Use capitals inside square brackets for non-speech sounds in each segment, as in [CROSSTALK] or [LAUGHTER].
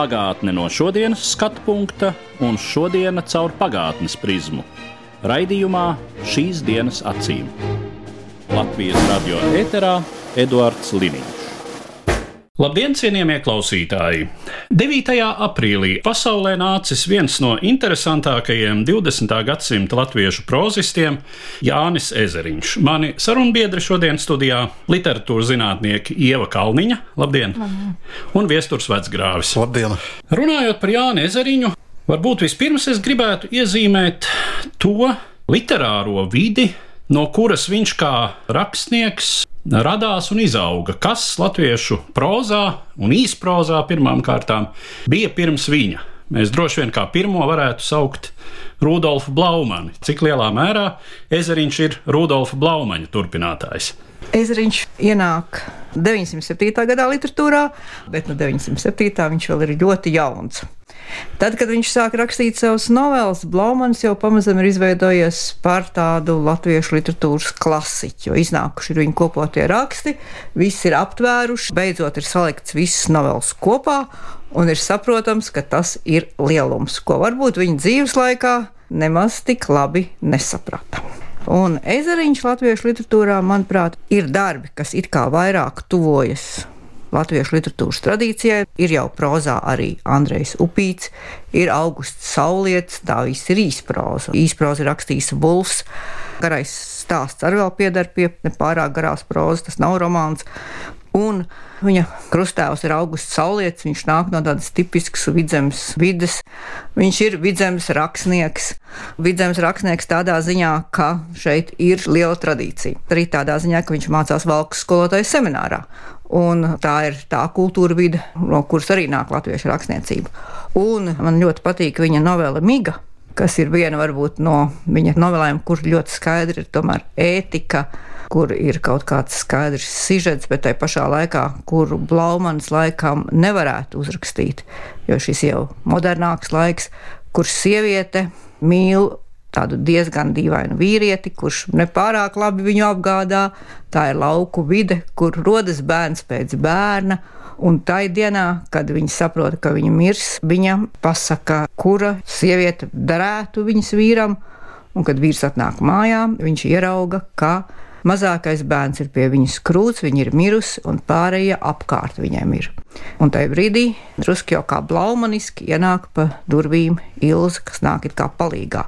Pagātne no šodienas skatu punkta un šodienas caur pagātnes prizmu. Raidījumā šīs dienas acīm. Latvijas radio eterā Eduards Liniņš. Labdien, cienījamie klausītāji! 9. aprīlī pasaulē nācis viens no interesantākajiem 20. gadsimta latviešu prozistiem - Jānis Ezeriņš. Mani sarunbiedri šodien studijā - literatūras zinātnieki Ieva Kalniņa, labdien, un Viesturs Vecgrāvis. Labdien! Runājot par Jāni Ezeriņu, varbūt vispirms es gribētu iezīmēt to literāro vidi, no kuras viņš kā rakstnieks radās un izauga. Kas latviešu prozā un īsprozā pirmām kārtām bija pirms viņa? Mēs droši vien kā pirmo varētu saukt Rudolfu Blaumani. Cik lielā mērā Ezeriņš ir Rudolfa Blaumaņa turpinātājs? Ezeriņš ienāk 907. gadā literatūrā, bet no 907. viņš vēl ir ļoti jauns. Tad, kad viņš sāk rakstīt savus novēlas, Blaumans jau pamazam ir izveidojies par tādu latviešu literatūras klasiķu, iznākuši ir viņa kopotie raksti, viss ir aptvēruši, beidzot ir salikts visas novēlas kopā, un ir saprotams, ka tas ir lielums, ko varbūt viņa dzīves laikā nemaz tik labi nesaprata. Un ezeriņš latviešu literatūrā, manuprāt, ir darbi, kas it kā vairāk tuvojas latviešu literatūras tradīcijai. Ir jau prozā arī Andrejs Upīts, ir Augusts Saulietis, tā viss ir īsproza. Īsproza ir rakstījis Bulls, garais stāsts arī vēl piedar pie nepārāk garās prozas, tas nav romāns. Un viņa krustēvs ir augusts saulietis, viņš nāk no tādas tipiskas vidzemes vidas. Viņš ir vidzemes rakstnieks. Vidzemes rakstnieks tādā ziņā, ka šeit ir liela tradīcija. Arī tādā ziņā, ka viņš mācās valkas skolotājas seminārā. Un tā ir tā kultūra vide, no kuras arī nāk latviešu rakstniecība. Un man ļoti patīk viņa novela Miga, kas ir viena varbūt no viņa novelēm, kur ļoti skaidri ir tomēr ētika kur ir kaut kāds skaidrs sižets, bet tai pašā laikā, kuru Blaumans laikam nevarētu uzrakstīt, jo šis jau modernāks laiks, kur sieviete mīl tādu diezgan dīvainu vīrieti, kurš nepārāk labi viņu apgādā. Tā ir lauku vide, kur rodas bērns pēc bērna. Un tai dienā, kad viņa saprot, ka viņa mirs, viņa pasaka, kura sieviete derētu viņas vīram. Un, kad vīrs atnāk mājā, viņš ierauga, ka Mazākais bērns ir pie viņas krūts, viņa ir mirusi, un pārējie apkārt viņiem ir. Un tajā brīdī drusku jau kā blaumaniski ienāk pa durvīm Ilza, kas nāk it kā palīgā.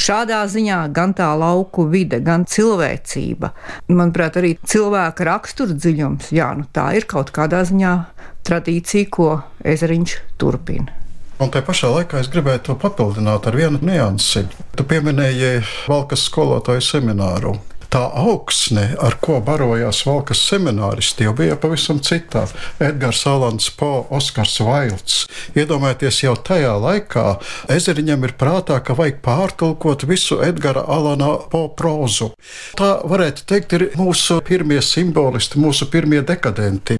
Šādā ziņā gan tā lauku vide, gan cilvēcība, manuprāt, arī cilvēka rakstura dziļums, jā, nu tā ir kaut kādā ziņā tradīcija, ko ezeriņš turpina. Un tajā pašā laikā es gribēju to papildināt ar vienu niansi. Tu pieminēji Valkas skolotāju semināru tā augsne, ar ko barojās valkas semināristi, jau bija pavisam citā. Edgars Alans Po, Oskars Vailds. Iedomājieties, jau tajā laikā ezeriņam ir prātā, ka vajag pārtulkot visu Edgara Alana Po prózu. Tā varētu teikt, ir mūsu pirmie simbolisti, mūsu pirmie dekadenti.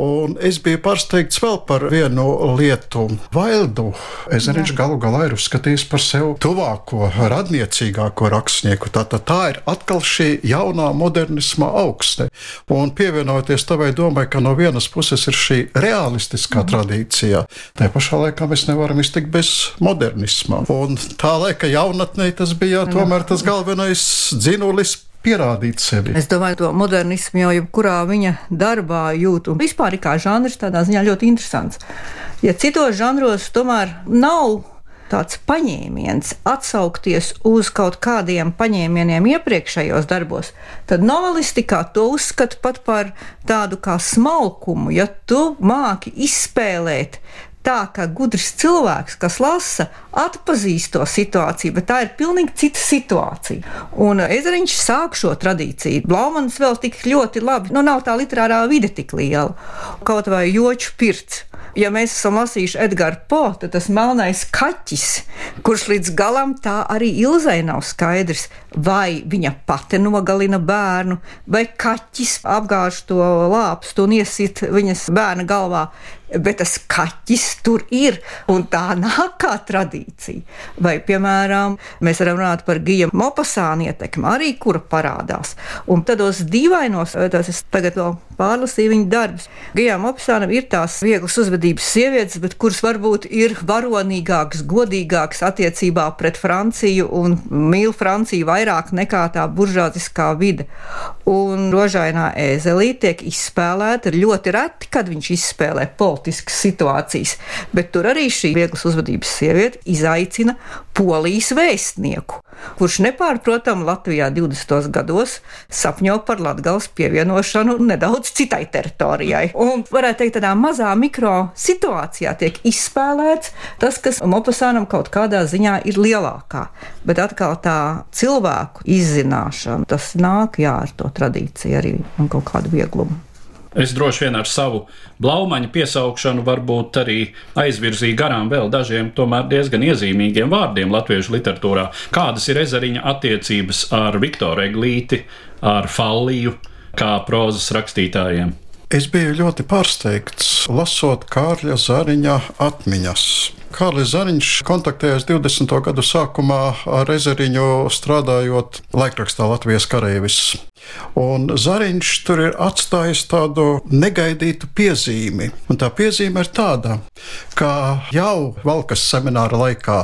Un es biju pārsteigts vēl par vienu lietu. Vaildu ezeriņš galu galā ir uzskatījis par sev tuvāko, radniecīgāko rakstnieku. Tā, tā, tā ir atkal šī jaunā modernisma augste. Un pievienojoties tavai domai, ka no vienas puses ir šī realistiskā mm. tradīcija, tā pašā laikā mēs nevaram iztikt bez modernisma. Un tā laika jaunatnē tas bija tomēr tas galvenais dzinulis pierādīt sevi. Es domāju, to modernismu jau jebkurā viņa darbā jūt, un vispār kā žanrs tādā ziņā ļoti interesants. Ja citos žanros tomēr nav tāds paņēmiens, atsaukties uz kaut kādiem paņēmieniem iepriekšējos darbos, tad novelistikā to uzskata pat par tādu kā smalkumu. Ja tu māki izspēlēt tā, ka gudrs cilvēks, kas lasa, atpazīst to situāciju, bet tā ir pilnīgi cita situācija. Un Ezeriņš sāk šo tradīciju. Blaumans vēl tik ļoti labi, nu nav tā literārā vide tik liela, kaut vai joču pirts. Ja mēs esam lasījuši Edgars Po, tad tas melnais kaķis, kurš līdz galam tā arī Ilzai nav skaidrs, vai viņa pati nogalina bērnu, vai kaķis apgāž to lāpstu un iesit viņas bērna galvā bet tas kaķis tur ir, un tā nāk kā tradīcija. Vai, piemēram, mēs varam runāt par Gija Mopasāna ietekmi, arī kura parādās. Un tādos dīvainos, tas es tagad vēl pārlasīju viņa darbus. Gijā Mopasānam ir tās vieglas uzvedības sievietes, bet kuras varbūt ir varonīgākas, godīgākas attiecībā pret Franciju un mīl Franciju vairāk nekā tā buržāziskā vide. Un rožainā ēzelī tiek izspēlēta ļoti reti, kad viņš izspēlē politiku politiskas situācijas, bet tur arī šī vieglas uzvedības sieviete izaicina polijas vēstnieku, kurš nepārprotami Latvijā 20. gados sapņo par Latgales pievienošanu nedaudz citai teritorijai. Un varētu teikt, tādā mazā mikro situācijā tiek izspēlēts tas, kas Mopasānam kaut kādā ziņā ir lielākā. Bet atkal tā cilvēku izzināšana, tas nāk jā ar to tradīciju arī un kaut kādu vieglumu. Es droši vien ar savu blaumaņa piesaukšanu varbūt arī aizvirzīju garām vēl dažiem tomēr diezgan iezīmīgiem vārdiem latviešu literatūrā. Kādas ir ezeriņa attiecības ar Viktoru Eglīti, ar Falliju, kā prozas rakstītājiem? Es biju ļoti pārsteigts, lasot Kārļa Zariņa atmiņas. Kārlis Zariņš kontaktējās 20. gadu sākumā ar Ezeriņu strādājot laikrakstā Latvijas kareivis. Un Zariņš tur ir atstājis tādu negaidītu piezīmi. Un tā piezīme ir tāda, ka jau Valkas semināra laikā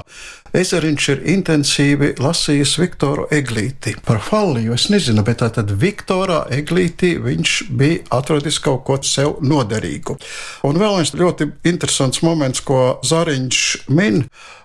Ezeriņš ir intensīvi lasījis Viktoru Eglīti. Par Falliju es nezinu, bet tātad Viktorā Eglītī viņš bija atradis kaut ko sev noderīgu. Un vēl viens ļoti interesants moments, ko Zariņš min,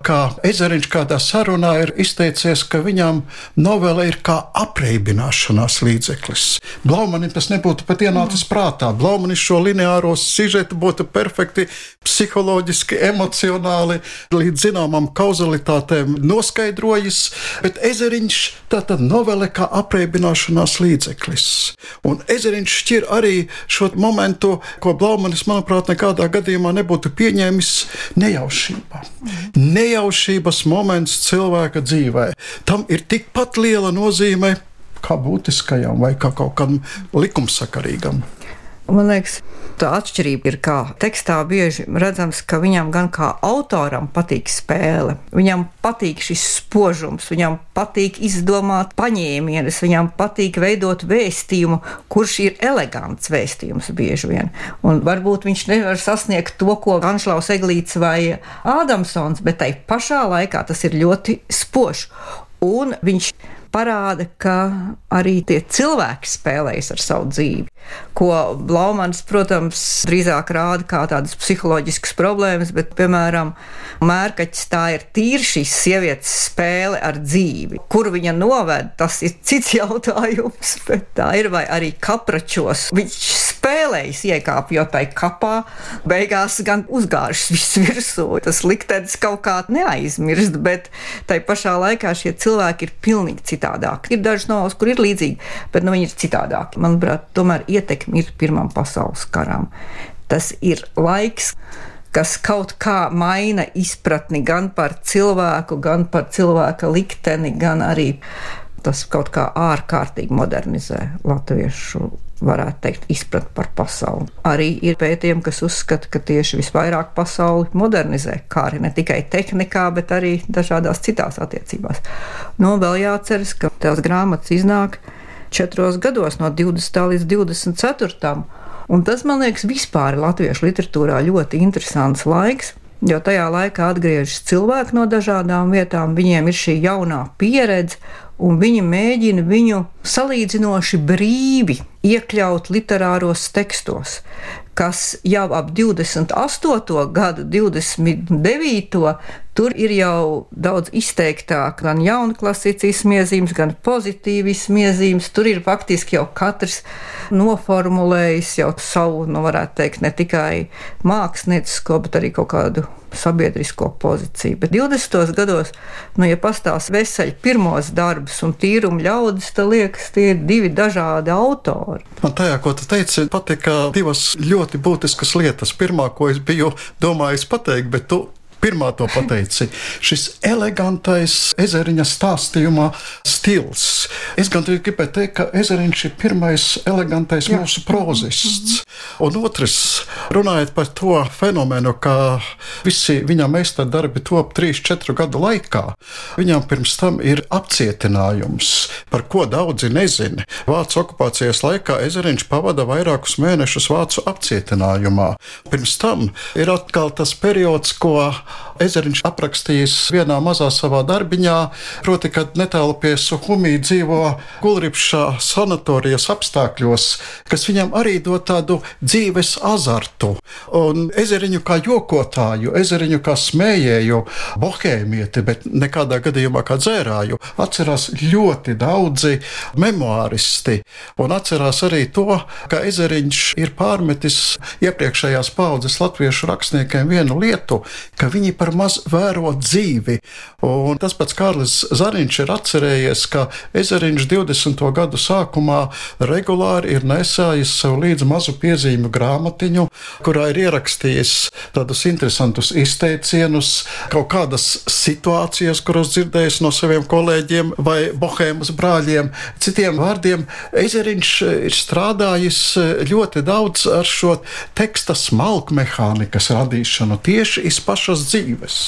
ka Ezeriņš kādā sarunā ir izteicies, ka viņam novela ir kā apreibināšanās līdzeklis. Blaumanim tas nebūtu pat ienācis prātā. Blaumanis šo lineāro sižetu būtu perfekti psiholoģiski, emocionāli līdz zināmam kauzalitātei realitātēm noskaidrojis, bet ezeriņš tā tad novele kā apreibināšanās līdzeklis. Un ezeriņš šķir arī šo momentu, ko Blaumanis, manuprāt, nekādā gadījumā nebūtu pieņēmis nejaušībā. Nejaušības moments cilvēka dzīvē. Tam ir tikpat liela nozīme kā būtiskajam vai kā kaut kādam likumsakarīgam. Man liekas, tā atšķirība ir, ka tekstā bieži redzams, ka viņam gan kā autoram patīk spēle, viņam patīk šis spožums, viņam patīk izdomāt paņēmienus, viņam patīk veidot vēstījumu, kurš ir elegants vēstījums bieži vien. Un varbūt viņš nevar sasniegt to, ko Anšlaus Eglīts vai Ādamsons, bet tai pašā laikā tas ir ļoti spožs. Un viņš parāda, ka arī tie cilvēki spēlējas ar savu dzīvi. Ko Blaumans, protams, drīzāk rāda kā tādas psiholoģiskas problēmas, bet, piemēram, mērkaķis tā ir tīri šīs sievietes spēle ar dzīvi. Kur viņa noved, tas ir cits [LAUGHS] jautājums, bet tā ir vai arī kapračos. Viņš spēlējas iekāpjot tai kapā, beigās gan uzgāžas viss virsū. Tas liktenis kaut kā neaizmirst, bet tai pašā laikā šie cilvēki ir pilnīgi citādāki. Ir dažas novels, kur ir līdzīgi, bet nu, viņi ir citādāki. Manuprāt, tomēr ietekme ir Pirmam pasaules karam. Tas ir laiks, kas kaut kā maina izpratni gan par cilvēku, gan par cilvēka likteni, gan arī tas kaut kā ārkārtīgi modernizē latviešu varētu teikt, izpratni par pasauli. Arī ir pētījumi, kas uzskata, ka tieši visvairāk pasauli modernizē, kā arī ne tikai tehnikā, bet arī dažādās citās attiecībās. Nu, vēl jāatceras, ka tās grāmatas iznāk četros gados, no 20. līdz 24. Un tas, man liekas, vispār latviešu literatūrā ļoti interesants laiks. Jo tajā laikā atgriežas cilvēki no dažādām vietām, viņiem ir šī jaunā pieredze, un viņi mēģina viņu salīdzinoši brīvi iekļaut literāros tekstos, kas jau ap 28. gadu, 29. Tur ir jau daudz izteiktāk gan jauna klasicisma iezīmes, gan pozitīvisma iezīmes. Tur ir faktiski jau katrs noformulējis jau savu, nu, varētu teikt, ne tikai māksliniecisko, bet arī kaut kādu sabiedrisko pozīciju. Bet 20. gados, nu, ja pastāv veseļi pirmos darbus un tīrumu ļaudis, tad liekas, tie ir divi dažādi autori. Man tajā, ko tu teici, patika divas ļoti būtiskas lietas. Pirmā, ko es biju domājis pateikt, bet tu pirmā to pateici. Šis elegantais ezeriņa stāstījuma stils. Es gan gribēju teikt, ka ezeriņš ir pirmais elegantais Jā. mūsu prozists. Un otrs, runājot par to fenomenu, ka visi viņa meistardarbi top 3-4 gadu laikā, viņam pirms tam ir apcietinājums, par ko daudzi nezina. Vācu okupācijas laikā ezeriņš pavada vairākus mēnešus Vācu apcietinājumā. Pirms tam ir atkal tas periods, ko Ezeriņš aprakstījis vienā mazā savā darbiņā, proti, kad netālu pie Suhumī dzīvo Gulripšā sanatorijas apstākļos, kas viņam arī dod tādu dzīves azartu. Un ezeriņu kā jokotāju, ezeriņu kā smējēju, bohēmieti, bet nekādā gadījumā kā dzērāju, atcerās ļoti daudzi memoāristi. Un atcerās arī to, ka ezeriņš ir pārmetis iepriekšējās paudzes latviešu rakstniekiem vienu lietu, ka viņi viņi par maz vēro dzīvi. Un tas pats Kārlis Zariņš ir atcerējies, ka Ezeriņš 20. gadu sākumā regulāri ir nesājis sev līdzi mazu piezīmju grāmatiņu, kurā ir ierakstījis tādus interesantus izteicienus, kaut kādas situācijas, kuras dzirdējis no saviem kolēģiem vai bohēmas brāļiem. Citiem vārdiem, Ezeriņš ir strādājis ļoti daudz ar šo teksta smalkmehānikas radīšanu tieši iz pašas dzīves.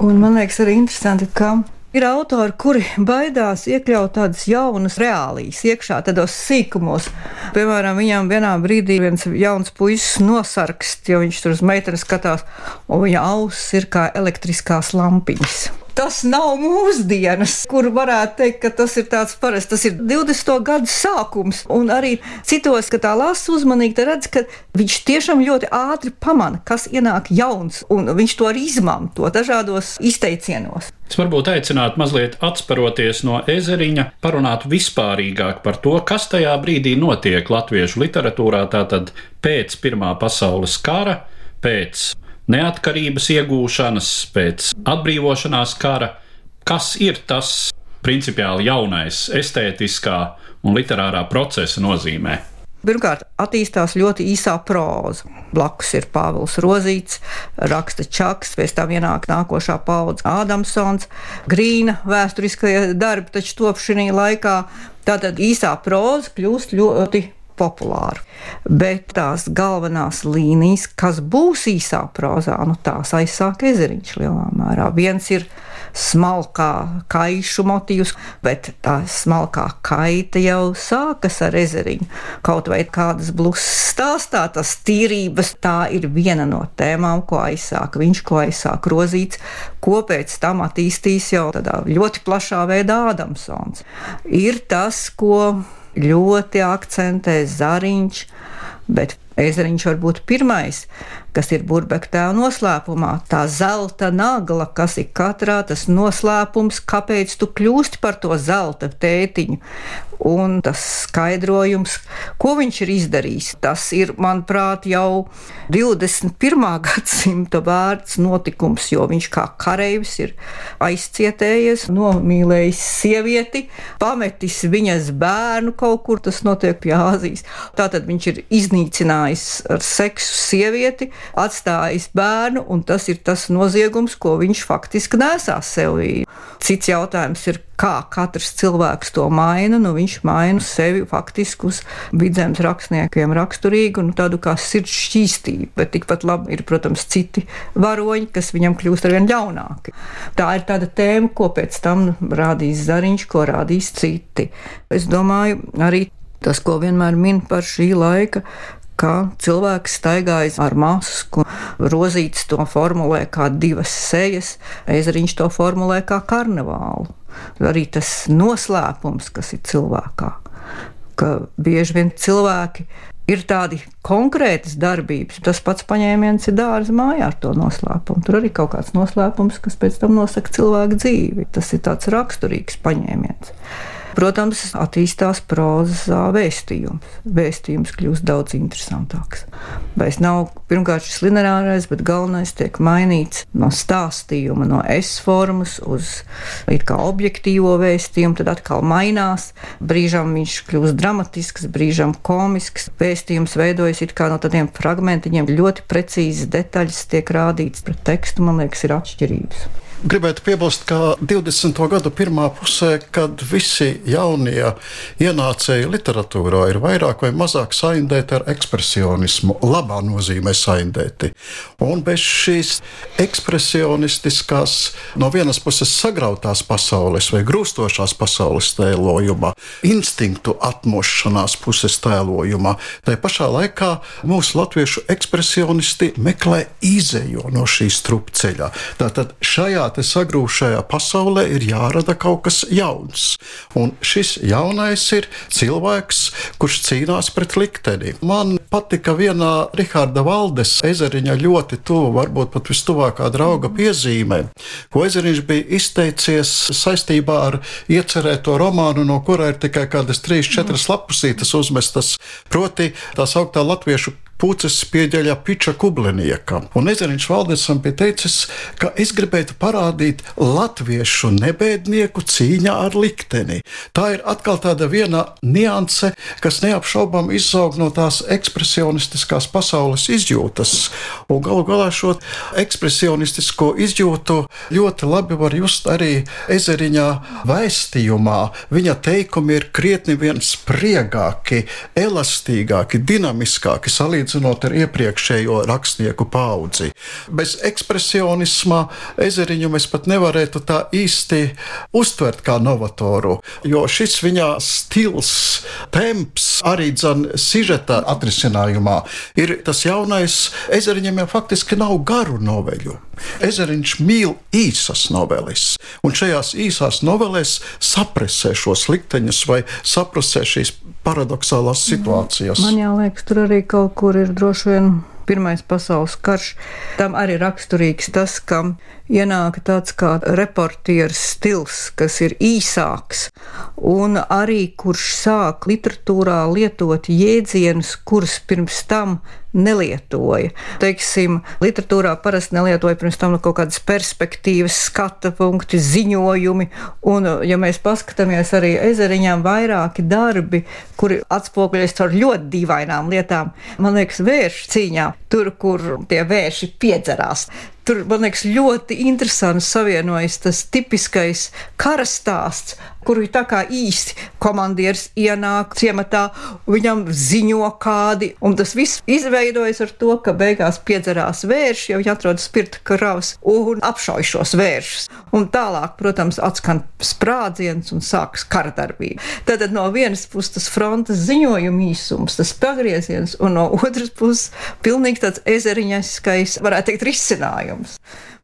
Un man liekas arī interesanti, ka Ir autori, kuri baidās iekļaut tādas jaunas reālijas iekšā, tādos sīkumos. Piemēram, viņam vienā brīdī viens jauns puisis nosarkst, jo viņš tur uz meiteni skatās, un viņa auss ir kā elektriskās lampiņas tas nav mūsdienas, kur varētu teikt, ka tas ir tāds parasts. Tas ir 20. gadu sākums, un arī citos, ka tā lasa uzmanīgi, tad redz, ka viņš tiešām ļoti ātri pamana, kas ienāk jauns, un viņš to arī izmanto dažādos izteicienos. Es varbūt aicinātu mazliet atsparoties no ezeriņa, parunāt vispārīgāk par to, kas tajā brīdī notiek latviešu literatūrā, tātad pēc Pirmā pasaules kara, pēc neatkarības iegūšanas, pēc atbrīvošanās kara. Kas ir tas principiāli jaunais, estētiskā un literārā procesa nozīmē? Pirmkārt, attīstās ļoti īsā proza. Blakus ir Pāvils Rozīts, raksta Čaks, pēc tam ienāk nākošā paudze Ādamsons, Grīna vēsturiskie darbi, taču top šī laikā. Tātad īsā proza kļūst ļoti populāru. Bet tās galvenās līnijas, kas būs īsā prozā, nu tās aizsāk ezeriņš lielā mērā. Viens ir smalkā kaišu motīvs, bet tā smalkā kaita jau sākas ar ezeriņu. Kaut vai kādas blūzas stāstā, tas tīrības, tā ir viena no tēmām, ko aizsāk viņš, ko aizsāk rozīts, ko pēc tam attīstīs jau tādā ļoti plašā veidā Adamsons. Ir tas, ko ļoti akcentē Zariņš, bet Ezeriņš var būt pirmais, kas ir burbekta tēva noslēpumā. Tā zelta nagla, kas ir katrā tas noslēpums, kāpēc tu kļūsti par to zelta tētiņu un tas skaidrojums, ko viņš ir izdarījis. Tas ir, manuprāt, jau 21. [LAUGHS] gadsimta vērts notikums, jo viņš kā kareivis ir aizcietējies, nomīlējis sievieti, pametis viņas bērnu kaut kur, tas notiek pie Āzijas. Tātad viņš ir iznīcinājis ar seksu sievieti, atstājis bērnu, un tas ir tas noziegums, ko viņš faktiski nesās sevī. Cits jautājums ir, kā katrs cilvēks to maina. Nu, viņš maina sevi faktiski uz vidzemes rakstniekiem raksturīgu, nu, tādu kā sirds šķīstību, bet tikpat labi ir, protams, citi varoņi, kas viņam kļūst arvien ļaunāki. Tā ir tāda tēma, ko pēc tam rādīs Zariņš, ko rādīs citi. Es domāju, arī tas, ko vienmēr min par šī laika ka cilvēks staigājas ar masku. Rozīts to formulē kā divas sejas, ezeriņš to formulē kā karnevālu. Arī tas noslēpums, kas ir cilvēkā, ka bieži vien cilvēki Ir tādi konkrētas darbības, tas pats paņēmiens ir dārza mājā ar to noslēpumu. Tur arī kaut kāds noslēpums, kas pēc tam nosaka cilvēku dzīvi. Tas ir tāds raksturīgs paņēmiens. Protams, attīstās prozā vēstījums. Vēstījums kļūst daudz interesantāks. Vairs nav pirmkārt šis lineārais, bet galvenais tiek mainīts no stāstījuma, no S formas uz it kā objektīvo vēstījumu, tad atkal mainās. Brīžam viņš kļūst dramatisks, brīžam komisks. Vēstījums veidojas it kā no tādiem fragmentiņiem, ļoti precīzas detaļas tiek rādīts pret tekstu, man liekas, ir atšķirības. Gribētu piebilst, ka 20. gadu pirmā pusē, kad visi jaunie ienācēji literatūrā ir vairāk vai mazāk saindēti ar ekspresionismu, labā nozīmē saindēti. Un bez šīs ekspresionistiskās, no vienas puses sagrautās pasaules vai grūstošās pasaules tēlojuma, instinktu atmošanās puses tēlojuma, tai pašā laikā mūsu latviešu ekspresionisti meklē izēju no šīs trupceļa. Tātad šajā sagrūšajā pasaulē ir jārada kaut kas jauns. Un šis jaunais ir cilvēks, kurš cīnās pret likteni. Man patika vienā Rahāda Valdes ezeriņa ļoti tuvu, varbūt pat vistuvākā drauga piezīmē, ko ezeriņš bija izteicies saistībā ar iecerēto romānu, no kura ir tikai kādas 3-4 lapusītes uzmestas, proti tā sauktā latviešu puces pieģeļa Piča Kublinieka. Un Ezeriņš Valdesam bija teicis, ka es gribētu parādīt latviešu nebēdnieku cīņā ar likteni. Tā ir atkal tāda viena nianse, kas neapšaubām izaug no tās ekspresionistiskās pasaules izjūtas. Un galu galā šo ekspresionistisko izjūtu ļoti labi var just arī Ezeriņā vēstījumā. Viņa teikumi ir krietni vien spriegāki, elastīgāki, dinamiskāki salīdzinājumi salīdzinot ar iepriekšējo rakstnieku paudzi. Bez ekspresionisma ezeriņu mēs pat nevarētu tā īsti uztvert kā novatoru, jo šis viņa stils, temps, arī dzan sižeta atrisinājumā ir tas jaunais. Ezeriņam jau faktiski nav garu noveļu. Ezeriņš mīl īsas noveles, un šajās īsās novelēs sapresē šos likteņus vai sapresē šīs paradoxālās situācijas. Man jāliekas, tur arī kaut kur ir droši vien Pirmais pasaules karš. Tam arī raksturīgs tas, ka ienāk tāds kā reportieris stils, kas ir īsāks, un arī kurš sāk literatūrā lietot jēdzienus, kurus pirms tam nelietoja. Teiksim, literatūrā parasti nelietoja pirms tam kaut kādas perspektīvas, skata punkti, ziņojumi, un, ja mēs paskatāmies arī ezeriņām, vairāki darbi, kuri atspoguļojas ar ļoti dīvainām lietām, man liekas, vēršu cīņā, tur, kur tie vērši piedzerās. Tur, man liekas, ļoti interesants savienojas tas tipiskais karastāsts kur ir tā kā īsti komandieris ienāk ciematā, viņam ziņo kādi, un tas viss izveidojas ar to, ka beigās piedzerās vērši, jau atrodas spirta kravas un apšauj šos vēršus. Un tālāk, protams, atskan sprādziens un sākas karadarbība. Tad no vienas puses tas frontes ziņojuma īsums, tas pagrieziens, un no otras puses pilnīgi tāds ezeriņaskais, varētu teikt, risinājums.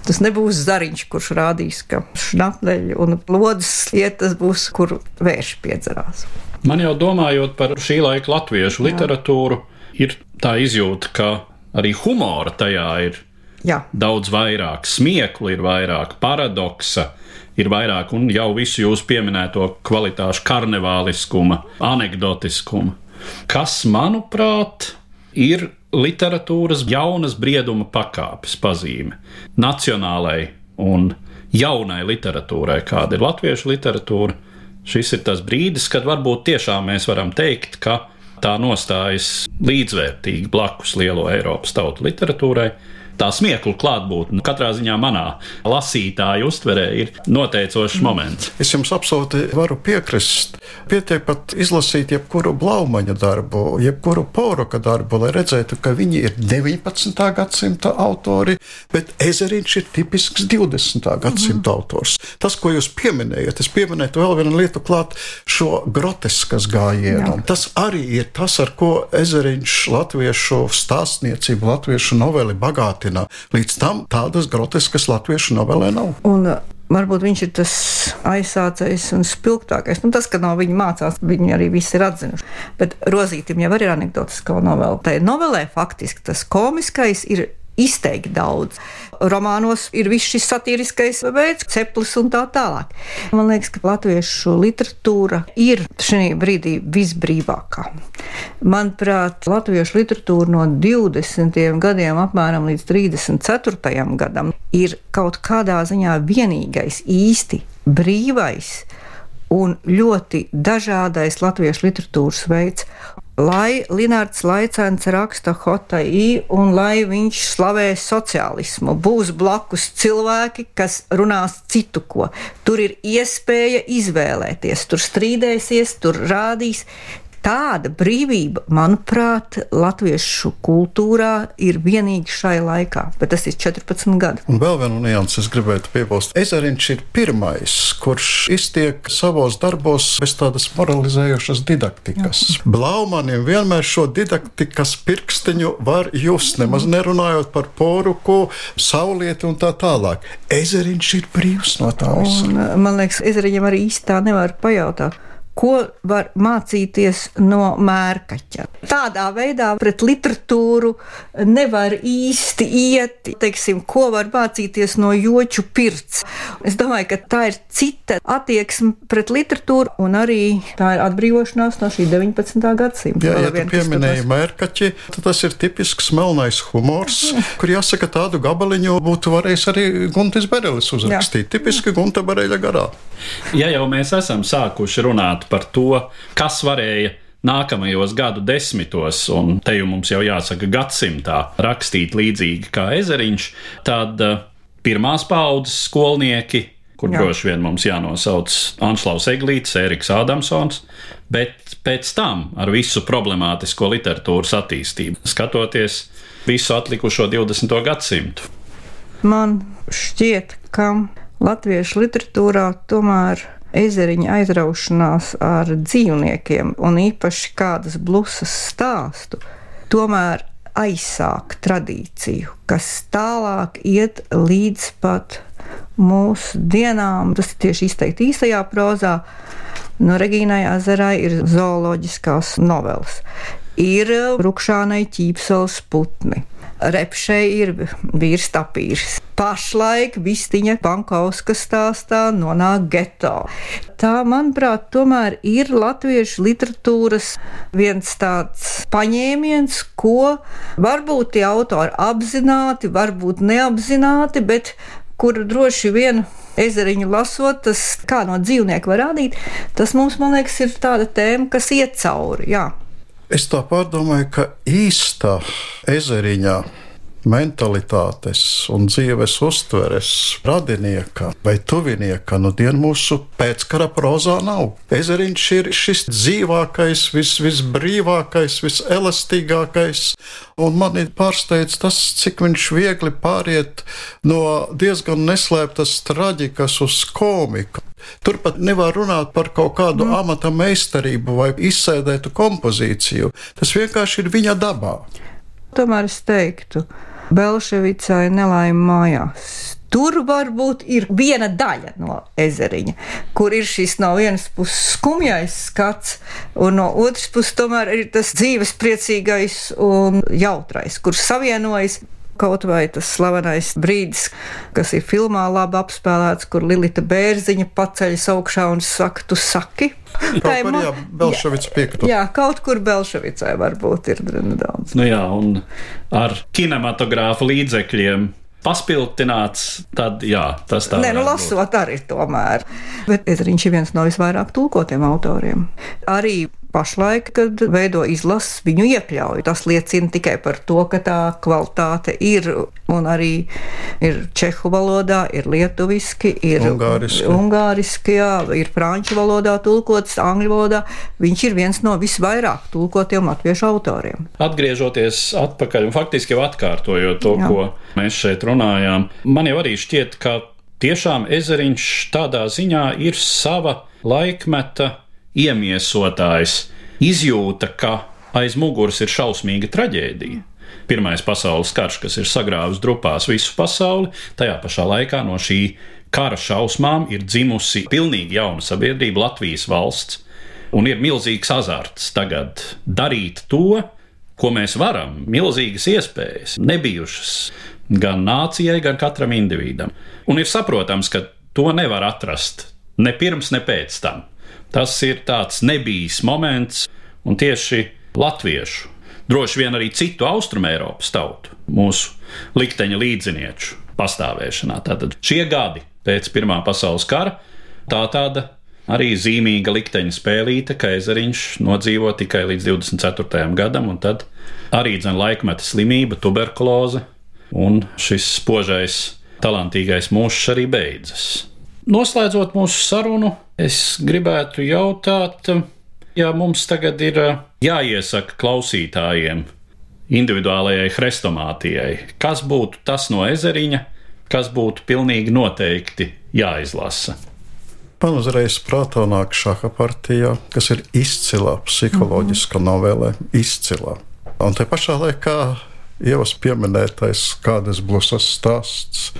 Tas nebūs zariņš, kurš rādīs, ka šnapleļi un lodes iet, tas būs, kur vērši piedzerās. Man jau domājot par šī laika latviešu Jā. literatūru, ir tā izjūta, ka arī humora tajā ir Jā. daudz vairāk, smieklu ir vairāk, paradoksa ir vairāk, un jau visu jūsu pieminēto kvalitāšu karnevāliskuma, anekdotiskuma, kas, manuprāt, ir literatūras jaunas brieduma pakāpes pazīme nacionālai un jaunai literatūrai, kāda ir latviešu literatūra. Šis ir tas brīdis, kad varbūt tiešām mēs varam teikt, ka tā nostājas līdzvērtīgi blakus lielo Eiropas tautu literatūrai, tā smieklu klātbūtne katrā ziņā manā lasītāja uztverē ir noteicošs moments. Es jums absolūti varu piekrist. Pietiek pat izlasīt jebkuru blaumaņa darbu, jebkuru poroka darbu, lai redzētu, ka viņi ir 19. gadsimta autori, bet ezeriņš ir tipisks 20. gadsimta mm. autors. Tas, ko jūs pieminējat, es pieminēju vēl vienu lietu klāt šo groteskas gājienu. Jā. Tas arī ir tas, ar ko ezeriņš latviešu stāstniecību, latviešu noveli bagāti bagātina. Līdz tam tādas groteskas latviešu novelē nav. Un Varbūt viņš ir tas aizsācējs un spilgtākais. Nu, tas, ka no viņa mācās, viņi arī visi ir atzinuši. Bet Rozītam jau ir anekdotiskā novela. Tā novelē faktiski tas komiskais ir izteikti daudz. Romānos ir viss šis satiriskais veids, ceplis un tā tālāk. Man liekas, ka latviešu literatūra ir šī brīdī visbrīvākā. Manuprāt, latviešu literatūra no 20. gadiem apmēram līdz 34. gadam ir kaut kādā ziņā vienīgais īsti brīvais un ļoti dažādais latviešu literatūras veids lai Linārds Laicēns raksta Hotai un lai viņš slavē sociālismu. Būs blakus cilvēki, kas runās citu ko. Tur ir iespēja izvēlēties, tur strīdēsies, tur rādīs tāda brīvība, manuprāt, latviešu kultūrā ir vienīgi šai laikā, bet tas ir 14 gadi. Un vēl vienu niansu es gribētu piebilst. Ezeriņš ir pirmais, kurš iztiek savos darbos bez tādas moralizējošas didaktikas. Jā. Blaumanim vienmēr šo didaktikas pirkstiņu var just, nemaz nerunājot par poruku, saulieti un tā tālāk. Ezeriņš ir brīvs no tā visa. Man liekas, Ezeriņam arī īstā nevar pajautāt ko var mācīties no mērkaķa. Tādā veidā pret literatūru nevar īsti iet, teiksim, ko var mācīties no joču pirts. Es domāju, ka tā ir cita attieksme pret literatūru, un arī tā ir atbrīvošanās no šī 19. gadsimta. Jā, ja tu pieminēji mērkaķi, tad tas ir tipisks melnais humors, kur jāsaka tādu gabaliņu būtu varējis arī Guntis Berelis uzrakstīt. Jā. Tipiski Gunta Bereļa garā. Ja jau mēs esam sākuši runāt par to, kas varēja nākamajos gadu desmitos, un te jau mums jau jāsaka gadsimtā, rakstīt līdzīgi kā ezeriņš, tad uh, pirmās paudzes skolnieki, kur Jā. droši vien mums jānosauc Anšlaus Eglīts, Eriks Ādamsons, bet pēc tam ar visu problemātisko literatūras attīstību, skatoties visu atlikušo 20. gadsimtu. Man šķiet, ka latviešu literatūrā tomēr ezeriņa aizraušanās ar dzīvniekiem, un īpaši kādas blusas stāstu, tomēr aizsāk tradīciju, kas tālāk iet līdz pat mūsu dienām. Tas ir tieši izteikti īstajā prozā. No Regīnai Azarai ir zooloģiskās novelas. Ir Rukšānai ķīpseles putni repšei ir vīrs tapīrs. Pašlaik Vistiņa Pankauska stāstā nonāk geto. Tā, manuprāt, tomēr ir latviešu literatūras viens tāds paņēmiens, ko varbūt tie autori apzināti, varbūt neapzināti, bet kur droši vien ezeriņu lasot, tas kā no dzīvnieka var rādīt, tas mums, man liekas, ir tāda tēma, kas iet cauri. Jā. Es tā pārdomāju, ka īsta ezeriņā mentalitātes un dzīves uztveres radinieka vai tuvinieka nu dien mūsu pēckara prozā nav. Ezeriņš ir šis dzīvākais, vis, visbrīvākais, viselastīgākais, un man ir pārsteidz tas, cik viņš viegli pāriet no diezgan neslēptas traģikas uz komiku. Turpat nevar runāt par kaut kādu mm. amata meistarību vai izsēdētu kompozīciju. Tas vienkārši ir viņa dabā. Tomēr es teiktu, Belševicai nelaime mājās. Tur varbūt ir viena daļa no ezeriņa, kur ir šis no vienas puses skumjais skats, un no otras puses tomēr ir tas dzīves priecīgais un jautrais, kur savienojas Kaut vai tas slavenais brīdis, kas ir filmā labi apspēlēts, kur Lilita Bērziņa paceļas augšā un saka, tu saki. Tā ir monēta. Belševica piekta. Jā, kaut kur Belševicai varbūt ir nedaudz. Nu jā, un ar kinematogrāfa līdzekļiem paspildināts, tad jā, tas tā ir. Nē, nu, lasot būt. arī tomēr. Bet Ezriņš ir viens no visvairāk tulkotiem autoriem. Arī pašlaik, kad veido izlases, viņu iekļauj. Tas liecina tikai par to, ka tā kvalitāte ir un arī ir čehu valodā, ir lietuviski, ir ungāriski, ungāriski jā, ir franču valodā tulkots, angļu valodā. Viņš ir viens no visvairāk tulkotiem latviešu autoriem. Atgriežoties atpakaļ un faktiski jau atkārtojot to, jā. ko mēs šeit runājām, man jau arī šķiet, ka tiešām ezeriņš tādā ziņā ir sava laikmeta iemiesotājs izjūta, ka aiz muguras ir šausmīga traģēdija. Pirmais pasaules karš, kas ir sagrāvis drupās visu pasauli, tajā pašā laikā no šī kara šausmām ir dzimusi pilnīgi jauna sabiedrība, Latvijas valsts, un ir milzīgs azarts tagad darīt to, ko mēs varam, milzīgas iespējas, nebijušas gan nācijai, gan katram individam. Un ir saprotams, ka to nevar atrast ne pirms, ne pēc tam. Tas ir tāds nebijis moments, un tieši latviešu, droši vien arī citu austrumēropas tautu, mūsu likteņa līdzinieču pastāvēšanā. Tātad šie gadi pēc Pirmā pasaules kara tā tāda arī zīmīga likteņa spēlīte, ka ezeriņš nodzīvo tikai līdz 24. gadam, un tad arī dzen laikmeta slimība, tuberkuloze, un šis spožais, talantīgais mūžs arī beidzas. Noslēdzot mūsu sarunu, es gribētu jautāt, ja mums tagad ir jāiesaka klausītājiem individuālajai hrestomātijai, kas būtu tas no ezeriņa, kas būtu pilnīgi noteikti jāizlasa. Man uzreiz prātā nāk šāda partija, kas ir izcila psiholoģiska mm -hmm. novele, izcila. Un te pašā laikā Ievas pieminētais kādas blūzas stāsts,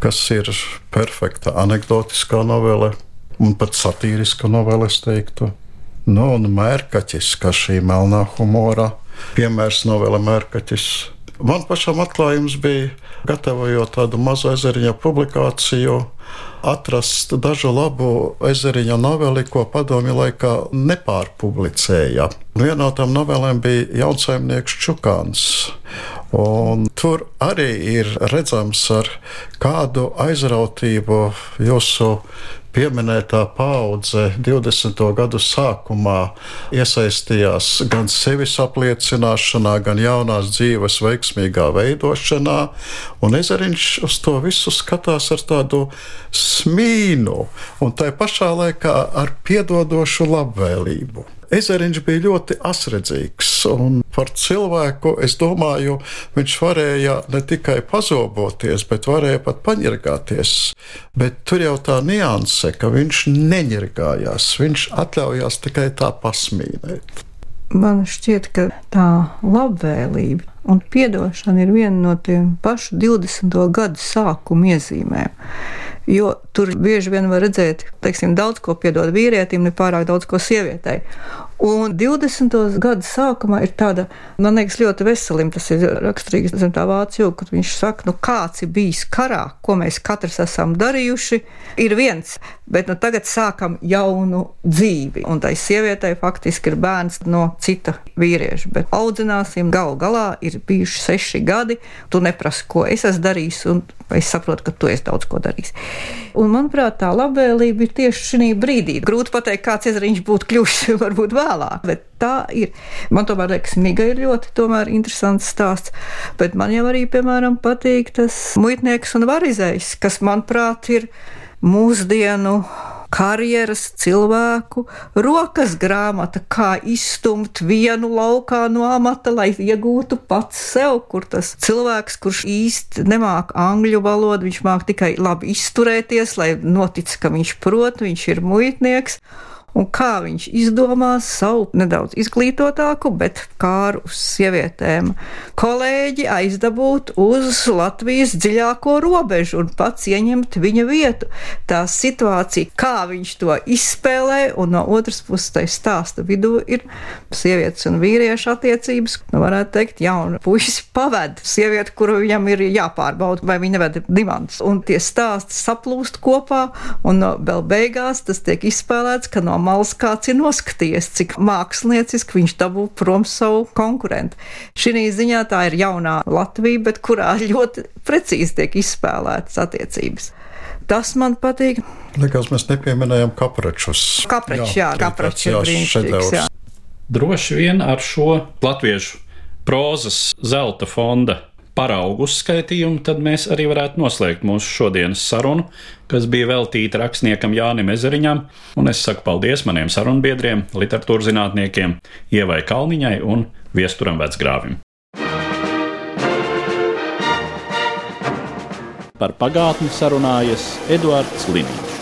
kas ir perfekta anekdotiskā novele un pat satīriska novele, es teiktu. Nu, un mērkaķis, kā šī melnā humora piemērs novele mērkaķis. Man pašam atklājums bija, gatavojot tādu mazu ezeriņa publikāciju, atrast dažu labu ezeriņa noveli, ko padomju laikā nepārpublicēja. Viena no tām novelēm bija Jaunsaimnieks Čukāns. Un tur arī ir redzams, ar kādu aizrautību jūsu pieminētā paudze 20. gadu sākumā iesaistījās gan sevis apliecināšanā, gan jaunās dzīves veiksmīgā veidošanā, un ezeriņš uz to visu skatās ar tādu smīnu un tai pašā laikā ar piedodošu labvēlību. Ezeriņš bija ļoti asredzīgs, un par cilvēku, es domāju, viņš varēja ne tikai pazoboties, bet varēja pat paņirgāties. Bet tur jau tā nianse, ka viņš neņirgājās, viņš atļaujās tikai tā pasmīnēt. Man šķiet, ka tā labvēlība un atdošana ir viena no tiem pašu 20. gadu sākuma iezīmēm. Jo tur bieži vien var redzēt, teiksim, daudz ko piedod vīrietim, ne pārāk daudz ko sievietei. Un 20. gada sākumā ir tāda, man liekas, ļoti veselim. Tas ir raksturīgs zem tā vācu kad viņš saka, nu kāds ir bijis karā, ko mēs katrs esam darījuši, ir viens, bet nu tagad sākam jaunu dzīvi. Un tai sievietei faktiski ir bērns no cita vīrieša, bet audzināsim galu galā ir bijuši seši gadi, tu neprasi, ko es esmu darījis, un es saprotu, ka tu esi daudz ko darījis. Un, manuprāt, tā labvēlība ir tieši šī brīdī. Grūti pateikt, kāds ezeriņš būtu kļuvis [LAUGHS] varbūt vēlāk, bet tā ir. Man tomēr liekas, Miga ir ļoti interesants stāsts, bet man jau arī, piemēram, patīk tas muitnieks un varizējs, kas, manuprāt, ir mūsdienu karjeras cilvēku rokas grāmata, kā izstumt vienu laukā no amata, lai iegūtu pats sev, kur tas cilvēks, kurš īsti nemāk angļu valodu, viņš māk tikai labi izturēties, lai notic, ka viņš prot, viņš ir muitnieks un kā viņš izdomās savu nedaudz izglītotāku, bet kāru uz sievietēm kolēģi aizdabūt uz Latvijas dziļāko robežu un pats ieņemt viņa vietu. Tā situācija, kā viņš to izspēlē, un no otras puses tai stāsta vidū ir sievietes un vīriešu attiecības, nu varētu teikt, jauna puisis paved sievieti, kuru viņam ir jāpārbauda, vai viņa neved dimants. Un tie stāsti saplūst kopā, un vēl beigās tas tiek izspēlēts, ka no malas kāds ir noskatījies, cik mākslinieciski viņš dabū prom savu konkurentu. Šī ziņā tā ir jaunā Latvija, bet kurā ļoti precīzi tiek izspēlētas attiecības. Tas man patīk. Likās, mēs nepieminējām kapračus. Kapračs, jā, jā kapračs ir brīnišķīgs. Droši vien ar šo latviešu prozas zelta fonda paraugu uzskaitījumu, tad mēs arī varētu noslēgt mūsu šodienas sarunu, kas bija veltīta rakstniekam Jānim Ezeriņam, un es saku paldies maniem sarunbiedriem, literatūras zinātniekiem Ievai Kalniņai un Viesturam Vecgrāvim. Par pagātni sarunājas Eduards Liniņš.